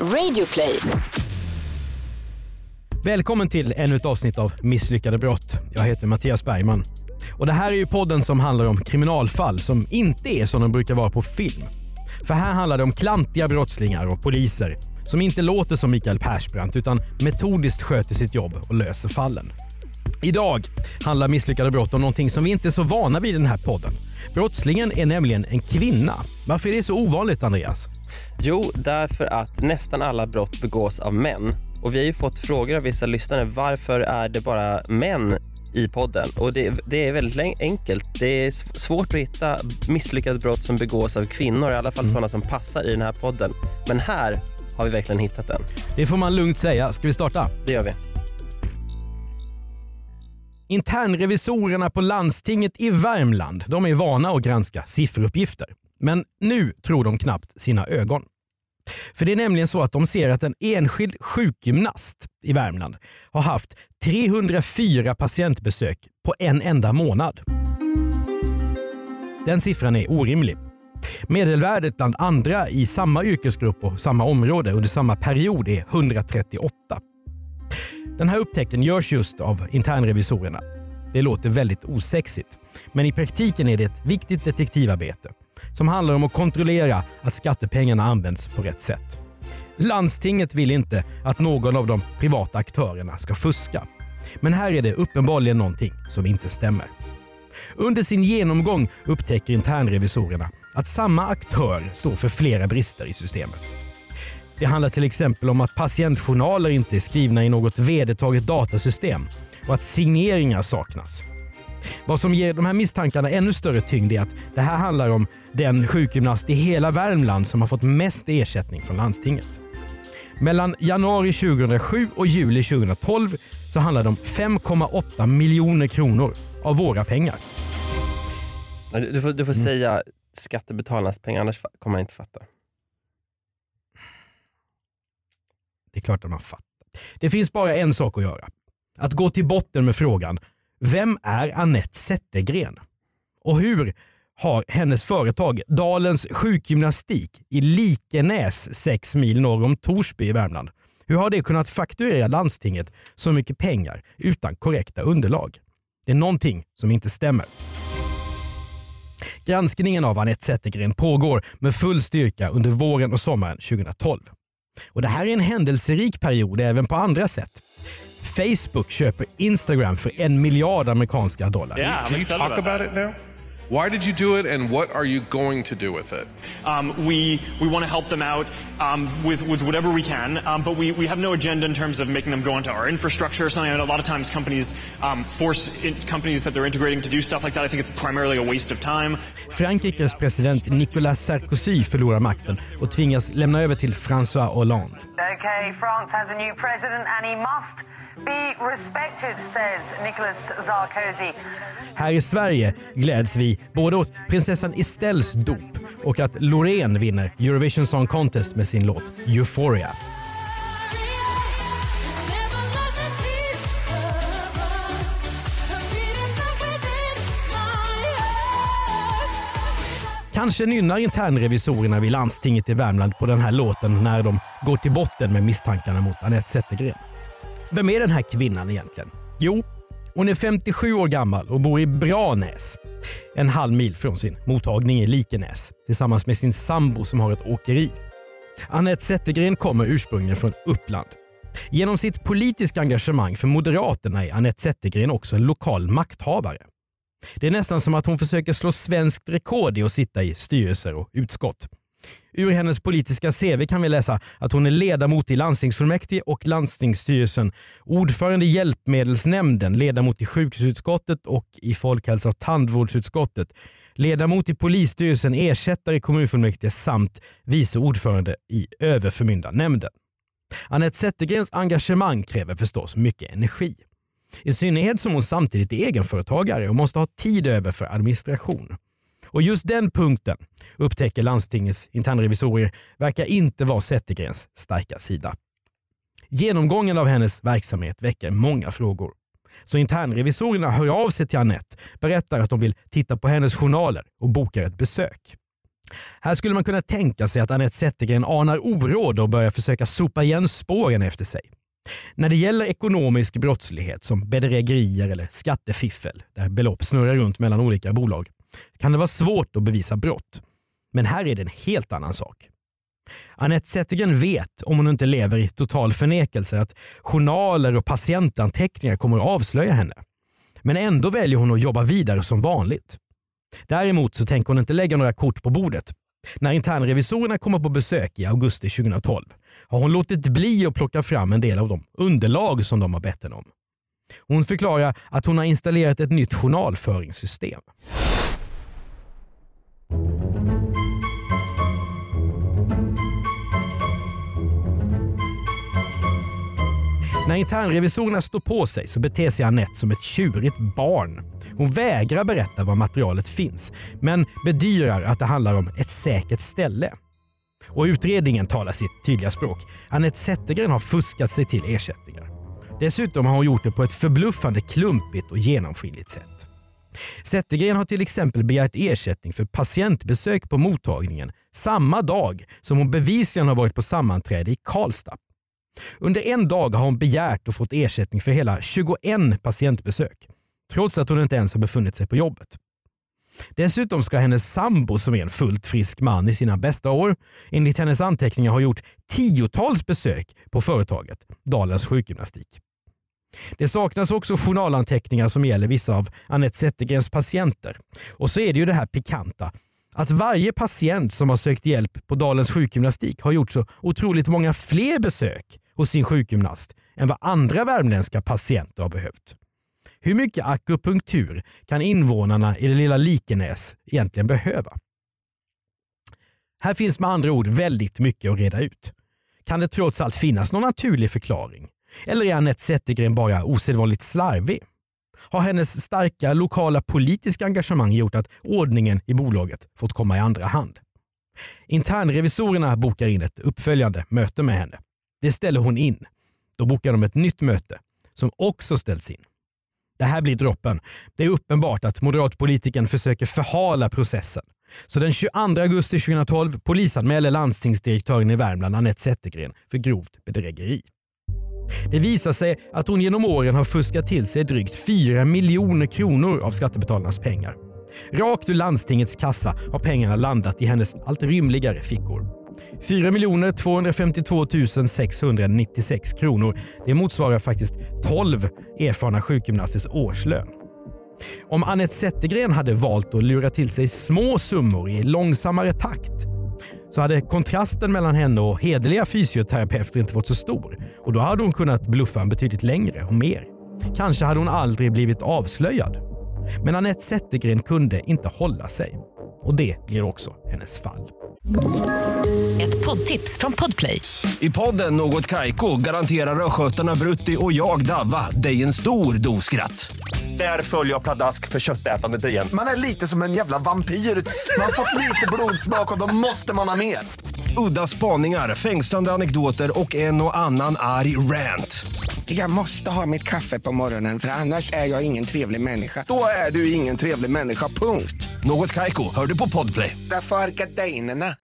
Radioplay. Välkommen till ännu ett avsnitt av Misslyckade brott. Jag heter Mattias Bergman. Och Det här är ju podden som handlar om kriminalfall som inte är som de brukar vara på film. För här handlar det om klantiga brottslingar och poliser som inte låter som Mikael Persbrandt utan metodiskt sköter sitt jobb och löser fallen. Idag handlar Misslyckade brott om någonting som vi inte är så vana vid i den här podden. Brottslingen är nämligen en kvinna. Varför är det så ovanligt Andreas? Jo, därför att nästan alla brott begås av män. Och Vi har ju fått frågor av vissa lyssnare. Varför är det bara män i podden? Och Det, det är väldigt enkelt. Det är svårt att hitta misslyckade brott som begås av kvinnor. I alla fall mm. sådana som passar i den här podden. Men här har vi verkligen hittat den. Det får man lugnt säga. Ska vi starta? Det gör vi. Internrevisorerna på landstinget i Värmland de är vana att granska sifferuppgifter. Men nu tror de knappt sina ögon. För det är nämligen så att de ser att en enskild sjukgymnast i Värmland har haft 304 patientbesök på en enda månad. Den siffran är orimlig. Medelvärdet bland andra i samma yrkesgrupp och samma område under samma period är 138. Den här upptäckten görs just av internrevisorerna. Det låter väldigt osexigt, men i praktiken är det ett viktigt detektivarbete som handlar om att kontrollera att skattepengarna används på rätt sätt. Landstinget vill inte att någon av de privata aktörerna ska fuska. Men här är det uppenbarligen någonting som inte stämmer. Under sin genomgång upptäcker internrevisorerna att samma aktör står för flera brister i systemet. Det handlar till exempel om att patientjournaler inte är skrivna i något vedertaget datasystem och att signeringar saknas. Vad som ger de här misstankarna ännu större tyngd är att det här handlar om den sjukgymnast i hela Värmland som har fått mest ersättning från landstinget. Mellan januari 2007 och juli 2012 så handlar det om 5,8 miljoner kronor av våra pengar. Du får, du får mm. säga skattebetalarnas pengar, annars kommer jag inte fatta. Det är klart att man fattar. Det finns bara en sak att göra. Att gå till botten med frågan vem är Annette Zettergren? Och hur har hennes företag Dalens sjukgymnastik i Likenäs, 6 mil norr om Torsby i Värmland, hur har det kunnat fakturera landstinget så mycket pengar utan korrekta underlag? Det är någonting som inte stämmer. Granskningen av Anette Zettergren pågår med full styrka under våren och sommaren 2012. Och Det här är en händelserik period även på andra sätt. Facebook köper Instagram för en miljard amerikanska dollar. Yeah, Can you talk about it now? Why did you do it, and what are you going to do with it? Um, we we want to help them out um, with with whatever we can, um, but we, we have no agenda in terms of making them go into our infrastructure or something. And a lot of times, companies um, force companies that they're integrating to do stuff like that. I think it's primarily a waste of time. Frankrikes president Nicolas Sarkozy förlorar makten och tvingas lämna över till François Hollande. Okay, France has a new president, and he must Be respected, says Nicolas Sarkozy. Här i Sverige gläds vi både åt prinsessan Estelles dop och att Loreen vinner Eurovision Song Contest med sin låt Euphoria. Kanske nynnar internrevisorerna vid landstinget i Värmland på den här låten när de går till botten med misstankarna mot Anette Zettergren. Vem är den här kvinnan egentligen? Jo, hon är 57 år gammal och bor i Branäs. En halv mil från sin mottagning i Likenäs tillsammans med sin sambo som har ett åkeri. Anette Zettergren kommer ursprungligen från Uppland. Genom sitt politiska engagemang för Moderaterna är Anette Zettergren också en lokal makthavare. Det är nästan som att hon försöker slå svenskt rekord i att sitta i styrelser och utskott. Ur hennes politiska CV kan vi läsa att hon är ledamot i landstingsfullmäktige och landstingsstyrelsen, ordförande i hjälpmedelsnämnden, ledamot i sjukhusutskottet och i folkhälsa och tandvårdsutskottet, ledamot i polisstyrelsen, ersättare i kommunfullmäktige samt vice ordförande i överförmyndarnämnden. Anette Zettergrens engagemang kräver förstås mycket energi. I synnerhet som hon samtidigt är egenföretagare och måste ha tid över för administration. Och just den punkten upptäcker landstingets internrevisorer verkar inte vara Zettergrens starka sida. Genomgången av hennes verksamhet väcker många frågor. Så internrevisorerna hör av sig till Annette, berättar att de vill titta på hennes journaler och bokar ett besök. Här skulle man kunna tänka sig att Anette Zettergren anar oråd och börjar försöka sopa igen spåren efter sig. När det gäller ekonomisk brottslighet som bedrägerier eller skattefiffel, där belopp snurrar runt mellan olika bolag, kan det vara svårt att bevisa brott. Men här är det en helt annan sak. Anette Zettergren vet, om hon inte lever i total förnekelse, att journaler och patientanteckningar kommer att avslöja henne. Men ändå väljer hon att jobba vidare som vanligt. Däremot så tänker hon inte lägga några kort på bordet. När internrevisorerna kommer på besök i augusti 2012 har hon låtit bli att plocka fram en del av de underlag som de har bett henne om. Hon förklarar att hon har installerat ett nytt journalföringssystem. När internrevisorerna står på sig så beter sig Anette som ett tjurigt barn. Hon vägrar berätta var materialet finns, men bedyrar att det handlar om ett säkert ställe. Och utredningen talar sitt tydliga språk. Anette Zettergren har fuskat sig till ersättningar. Dessutom har hon gjort det på ett förbluffande klumpigt och genomskinligt sätt. Zettergren har till exempel begärt ersättning för patientbesök på mottagningen samma dag som hon bevisligen har varit på sammanträde i Karlstad. Under en dag har hon begärt och fått ersättning för hela 21 patientbesök, trots att hon inte ens har befunnit sig på jobbet. Dessutom ska hennes sambo, som är en fullt frisk man i sina bästa år, enligt hennes anteckningar ha gjort tiotals besök på företaget Dalens sjukgymnastik. Det saknas också journalanteckningar som gäller vissa av Anette Zettergrens patienter. Och så är det ju det här pikanta att varje patient som har sökt hjälp på Dalens sjukgymnastik har gjort så otroligt många fler besök hos sin sjukgymnast än vad andra värmländska patienter har behövt. Hur mycket akupunktur kan invånarna i det lilla Likenäs egentligen behöva? Här finns med andra ord väldigt mycket att reda ut. Kan det trots allt finnas någon naturlig förklaring? Eller är Anette Zettergren bara osedvanligt slarvig? Har hennes starka lokala politiska engagemang gjort att ordningen i bolaget fått komma i andra hand? Internrevisorerna bokar in ett uppföljande möte med henne. Det ställer hon in. Då bokar de ett nytt möte som också ställs in. Det här blir droppen. Det är uppenbart att moderatpolitiken försöker förhala processen. Så den 22 augusti 2012 polisanmäler landstingsdirektören i Värmland Anette Zettergren för grovt bedrägeri. Det visar sig att hon genom åren har fuskat till sig drygt 4 miljoner kronor av skattebetalarnas pengar. Rakt ur landstingets kassa har pengarna landat i hennes allt rymligare fickor. 4 252 696 kronor. Det motsvarar faktiskt 12 erfarna sjukgymnasters årslön. Om Anette Zettergren hade valt att lura till sig små summor i långsammare takt så hade kontrasten mellan henne och hederliga fysioterapeuter inte varit så stor och då hade hon kunnat bluffa betydligt längre och mer. Kanske hade hon aldrig blivit avslöjad. Men Anette Zettergren kunde inte hålla sig. Och det blir också hennes fall. Ett poddtips från Podplay. I podden Något Kaiko garanterar östgötarna Brutti och jag, Davva, dig en stor dos skratt. Där följer jag pladask för köttätandet igen. Man är lite som en jävla vampyr. Man har fått lite blodsmak och då måste man ha mer. Udda spaningar, fängslande anekdoter och en och annan arg rant. Jag måste ha mitt kaffe på morgonen för annars är jag ingen trevlig människa. Då är du ingen trevlig människa, punkt. Något Kaiko, hör du på Podplay. Därför är gardinerna.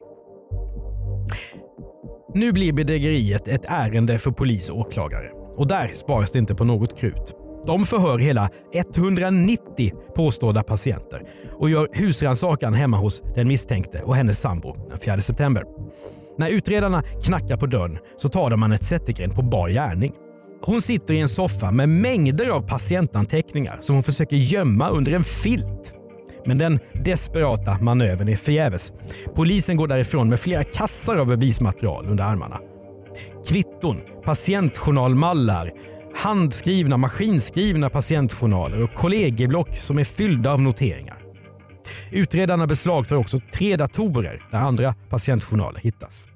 Nu blir bedrägeriet ett ärende för polis och åklagare. Och där sparas det inte på något krut. De förhör hela 190 påstådda patienter och gör husrannsakan hemma hos den misstänkte och hennes sambo den 4 september. När utredarna knackar på dörren så tar de Anette Zettergren på bar gärning. Hon sitter i en soffa med mängder av patientanteckningar som hon försöker gömma under en filt. Men den desperata manövern är förgäves. Polisen går därifrån med flera kassar av bevismaterial under armarna. Kvitton, patientjournalmallar, handskrivna, maskinskrivna patientjournaler och kollegieblock som är fyllda av noteringar. Utredarna beslagtar också tre datorer där andra patientjournaler hittas.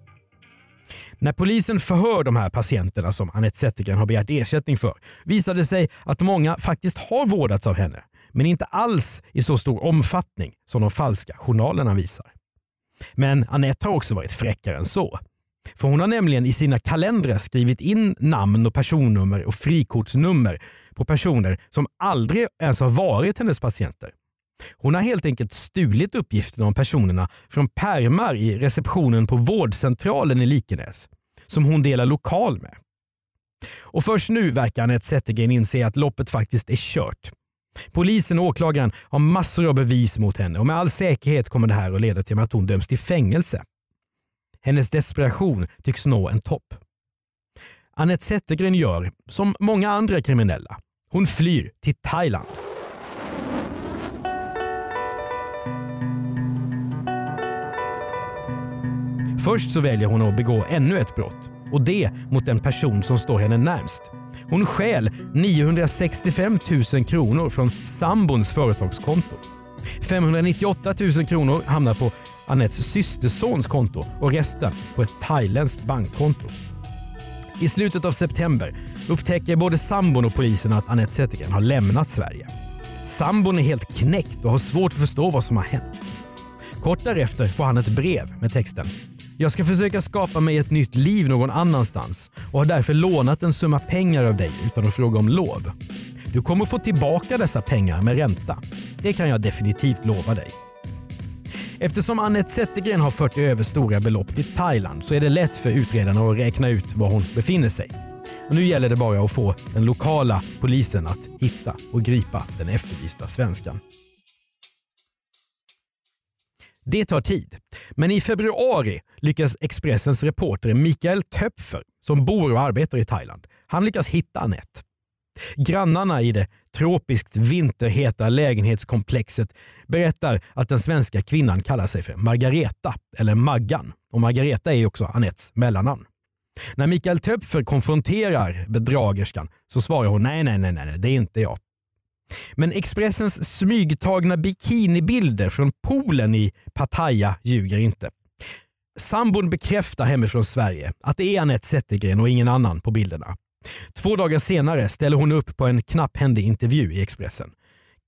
När polisen förhör de här patienterna som Anette Zettergren har begärt ersättning för visar det sig att många faktiskt har vårdats av henne, men inte alls i så stor omfattning som de falska journalerna visar. Men Anette har också varit fräckare än så. För hon har nämligen i sina kalendrar skrivit in namn och personnummer och frikortsnummer på personer som aldrig ens har varit hennes patienter. Hon har helt enkelt stulit uppgifterna om personerna från pärmar i receptionen på vårdcentralen i Likenäs som hon delar lokal med. Och först nu verkar Anette Zettergren inse att loppet faktiskt är kört. Polisen och åklagaren har massor av bevis mot henne och med all säkerhet kommer det här att leda till att hon döms till fängelse. Hennes desperation tycks nå en topp. Anette Zettergren gör som många andra kriminella. Hon flyr till Thailand. Först så väljer hon att begå ännu ett brott och det mot den person som står henne närmst. Hon stjäl 965 000 kronor från sambons företagskonto. 598 000 kronor hamnar på Anettes systersons konto och resten på ett thailändskt bankkonto. I slutet av september upptäcker både sambon och polisen att Anette Zettergren har lämnat Sverige. Sambon är helt knäckt och har svårt att förstå vad som har hänt. Kort därefter får han ett brev med texten “Jag ska försöka skapa mig ett nytt liv någon annanstans och har därför lånat en summa pengar av dig utan att fråga om lov. Du kommer få tillbaka dessa pengar med ränta. Det kan jag definitivt lova dig.” Eftersom Anette Zettergren har fört över stora belopp till Thailand så är det lätt för utredarna att räkna ut var hon befinner sig. Och nu gäller det bara att få den lokala polisen att hitta och gripa den efterlysta svenskan. Det tar tid, men i februari lyckas Expressens reporter Mikael Töpfer, som bor och arbetar i Thailand, han lyckas hitta Anette. Grannarna i det tropiskt vinterheta lägenhetskomplexet berättar att den svenska kvinnan kallar sig för Margareta, eller Maggan. Och Margareta är också Anettes mellannamn. När Mikael Töpfer konfronterar bedragerskan så svarar hon nej, nej, nej, nej, det är inte jag. Men Expressens smygtagna bikinibilder från poolen i Pattaya ljuger inte. Sambon bekräftar hemifrån Sverige att det är Anette Zettergren och ingen annan på bilderna. Två dagar senare ställer hon upp på en knapphändig intervju i Expressen.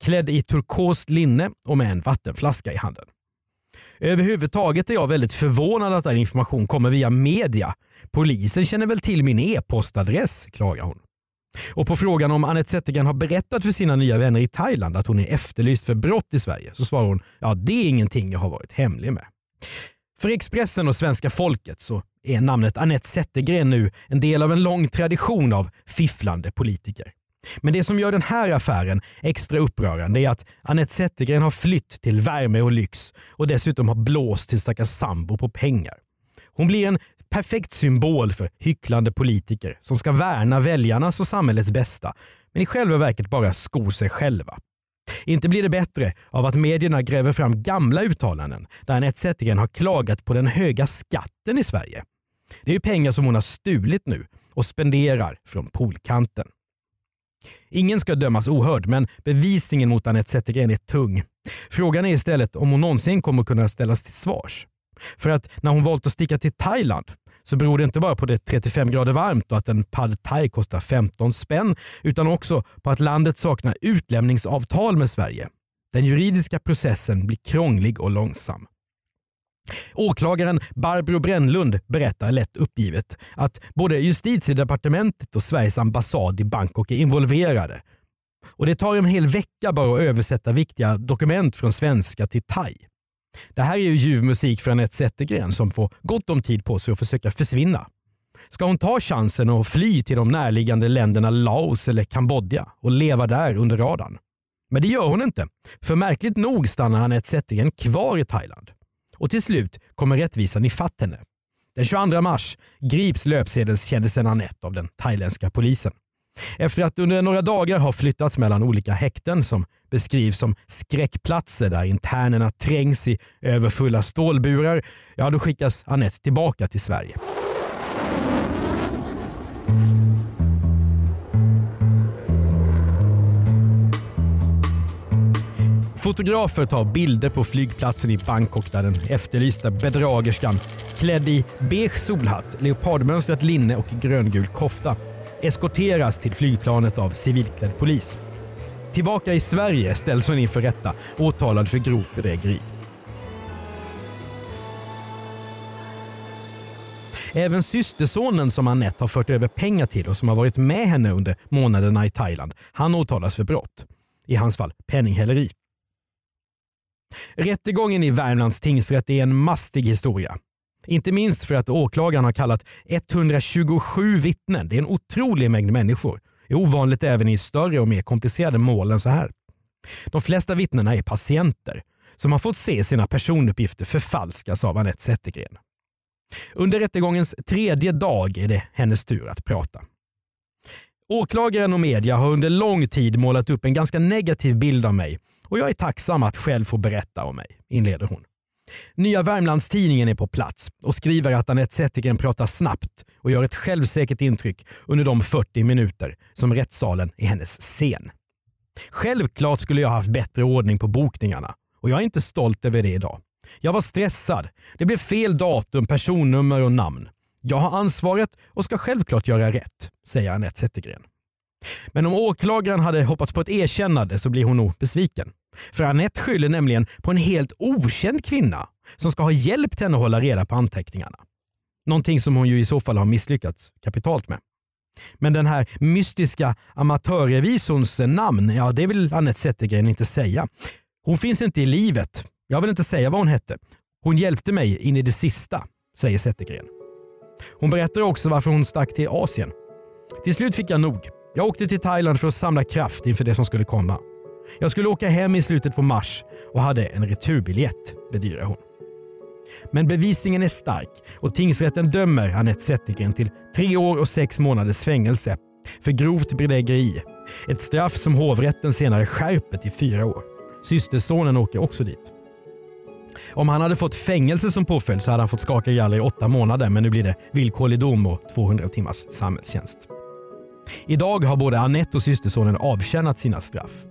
Klädd i turkost linne och med en vattenflaska i handen. Överhuvudtaget är jag väldigt förvånad att den information kommer via media. Polisen känner väl till min e-postadress, klagar hon. Och på frågan om Anette Zettergren har berättat för sina nya vänner i Thailand att hon är efterlyst för brott i Sverige så svarar hon ja det är ingenting jag har varit hemlig med. För Expressen och svenska folket så är namnet Anette Zettergren nu en del av en lång tradition av fifflande politiker. Men det som gör den här affären extra upprörande är att Anette Zettergren har flytt till värme och lyx och dessutom har blåst till stackars sambo på pengar. Hon blir en perfekt symbol för hycklande politiker som ska värna väljarnas och samhällets bästa men i själva verket bara skor sig själva. Inte blir det bättre av att medierna gräver fram gamla uttalanden där Anette Zettergren har klagat på den höga skatten i Sverige. Det är ju pengar som hon har stulit nu och spenderar från poolkanten. Ingen ska dömas ohörd, men bevisningen mot Anette Zettergren är tung. Frågan är istället om hon någonsin kommer kunna ställas till svars. För att när hon valt att sticka till Thailand så beror det inte bara på det 35 grader varmt och att en pad thai kostar 15 spänn utan också på att landet saknar utlämningsavtal med Sverige. Den juridiska processen blir krånglig och långsam. Åklagaren Barbro Brännlund berättar lätt uppgivet att både justitiedepartementet och Sveriges ambassad i Bangkok är involverade. Och Det tar en hel vecka bara att översätta viktiga dokument från svenska till thai. Det här är ju ljuv musik för Anette Zettergren som får gott om tid på sig att försöka försvinna. Ska hon ta chansen och fly till de närliggande länderna Laos eller Kambodja och leva där under radarn? Men det gör hon inte, för märkligt nog stannar Anette Zettergren kvar i Thailand. Och till slut kommer rättvisan ifatt henne. Den 22 mars grips löpsedelskändisen Anette av den thailändska polisen. Efter att under några dagar ha flyttats mellan olika häkten som beskrivs som skräckplatser där internerna trängs i överfulla stålburar, ja då skickas Anette tillbaka till Sverige. Fotografer tar bilder på flygplatsen i Bangkok där den efterlysta bedragerskan klädd i beige solhatt, leopardmönstrat linne och gröngul kofta eskorteras till flygplanet av civilklädd polis. Tillbaka i Sverige ställs hon inför rätta åtalad för grovt bedrägeri. Även systersonen som Annette har fört över pengar till och som har varit med henne under månaderna i Thailand, han åtalas för brott. I hans fall penninghäleri. Rättegången i Värmlands tingsrätt är en mastig historia. Inte minst för att åklagaren har kallat 127 vittnen. Det är en otrolig mängd människor. Det är ovanligt även i större och mer komplicerade mål än så här. De flesta vittnena är patienter som har fått se sina personuppgifter förfalskas av Anette Zettergren. Under rättegångens tredje dag är det hennes tur att prata. Åklagaren och media har under lång tid målat upp en ganska negativ bild av mig och jag är tacksam att själv få berätta om mig, inleder hon. Nya Värmlandstidningen är på plats och skriver att Anette Zettergren pratar snabbt och gör ett självsäkert intryck under de 40 minuter som rättssalen är hennes scen. Självklart skulle jag haft bättre ordning på bokningarna och jag är inte stolt över det idag. Jag var stressad. Det blev fel datum, personnummer och namn. Jag har ansvaret och ska självklart göra rätt, säger Anette Zettergren. Men om åklagaren hade hoppats på ett erkännande så blir hon nog besviken. För Anette skyller nämligen på en helt okänd kvinna som ska ha hjälpt henne att hålla reda på anteckningarna. Någonting som hon ju i så fall har misslyckats kapitalt med. Men den här mystiska amatörrevisorns namn, ja det vill Anette Zettergren inte säga. Hon finns inte i livet. Jag vill inte säga vad hon hette. Hon hjälpte mig in i det sista, säger Zettergren. Hon berättar också varför hon stack till Asien. Till slut fick jag nog. Jag åkte till Thailand för att samla kraft inför det som skulle komma. Jag skulle åka hem i slutet på mars och hade en returbiljett, bedyrar hon. Men bevisningen är stark och tingsrätten dömer Anette Zettergren till tre år och sex månaders fängelse för grovt bedrägeri. Ett straff som hovrätten senare skärper till fyra år. Systersonen åker också dit. Om han hade fått fängelse som påföljd så hade han fått skaka galler i åtta månader men nu blir det villkorlig dom och 200 timmars samhällstjänst. Idag har både Annette och systersonen avtjänat sina straff.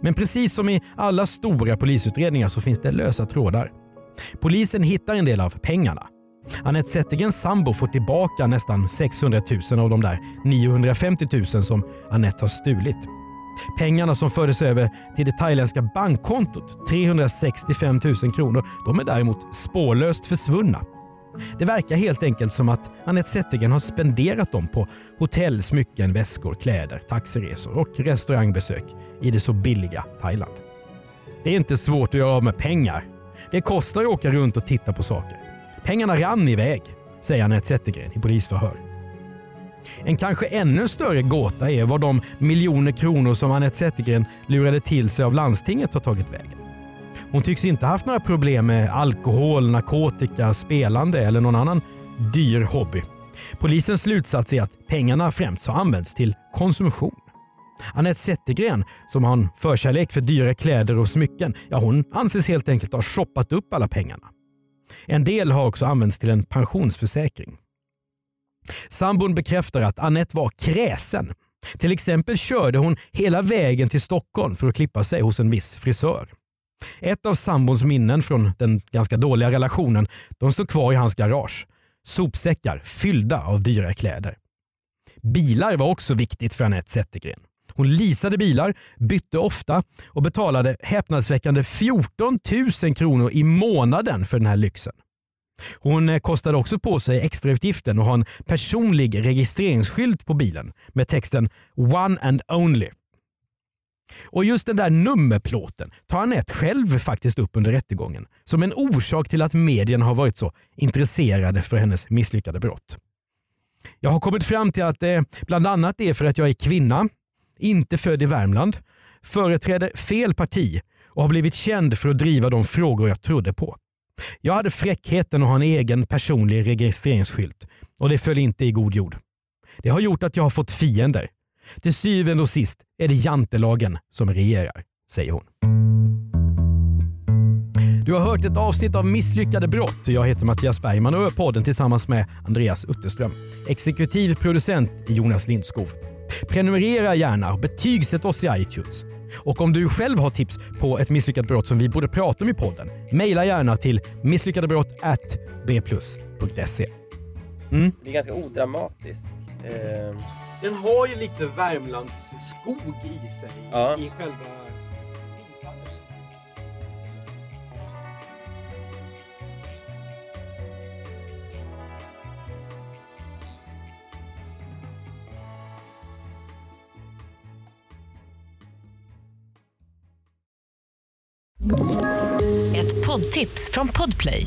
Men precis som i alla stora polisutredningar så finns det lösa trådar. Polisen hittar en del av pengarna. Anette Zettergrens sambo får tillbaka nästan 600 000 av de där 950 000 som Anette har stulit. Pengarna som fördes över till det thailändska bankkontot, 365 000 kronor, de är däremot spårlöst försvunna. Det verkar helt enkelt som att Anette Zettergren har spenderat dem på hotell, smycken, väskor, kläder, taxiresor och restaurangbesök i det så billiga Thailand. Det är inte svårt att göra av med pengar. Det kostar att åka runt och titta på saker. Pengarna rann iväg, säger Anette Zettergren i polisförhör. En kanske ännu större gåta är var de miljoner kronor som Anette Zettergren lurade till sig av landstinget har tagit vägen. Hon tycks inte haft några problem med alkohol, narkotika, spelande eller någon annan dyr hobby. Polisens slutsats är att pengarna främst har använts till konsumtion. Anette Zettergren, som har en förkärlek för dyra kläder och smycken, ja hon anses helt enkelt ha shoppat upp alla pengarna. En del har också använts till en pensionsförsäkring. Sambon bekräftar att Annette var kräsen. Till exempel körde hon hela vägen till Stockholm för att klippa sig hos en viss frisör. Ett av sambons minnen från den ganska dåliga relationen de står kvar i hans garage. Sopsäckar fyllda av dyra kläder. Bilar var också viktigt för Anette Zettergren. Hon leasade bilar, bytte ofta och betalade häpnadsväckande 14 000 kronor i månaden för den här lyxen. Hon eh, kostade också på sig extrautgiften att ha en personlig registreringsskylt på bilen med texten “One and Only”. Och just den där nummerplåten tar Anette själv faktiskt upp under rättegången som en orsak till att medierna har varit så intresserade för hennes misslyckade brott. Jag har kommit fram till att det bland annat är för att jag är kvinna, inte född i Värmland, företräder fel parti och har blivit känd för att driva de frågor jag trodde på. Jag hade fräckheten att ha en egen personlig registreringsskylt och det föll inte i god jord. Det har gjort att jag har fått fiender. Till syvende och sist är det jantelagen som regerar, säger hon. Du har hört ett avsnitt av Misslyckade brott. Jag heter Mattias Bergman och är podden tillsammans med Andreas Utterström. Exekutiv producent är Jonas Lindskov. Prenumerera gärna och betygsätt oss i iTunes. Och om du själv har tips på ett misslyckat brott som vi borde prata om i podden, mejla gärna till misslyckadebrott@bplus.se. Mm. Det är ganska odramatisk. Eh... Den har ju lite Värmlands skog i sig ja. i själva Ett poddtips från Podplay.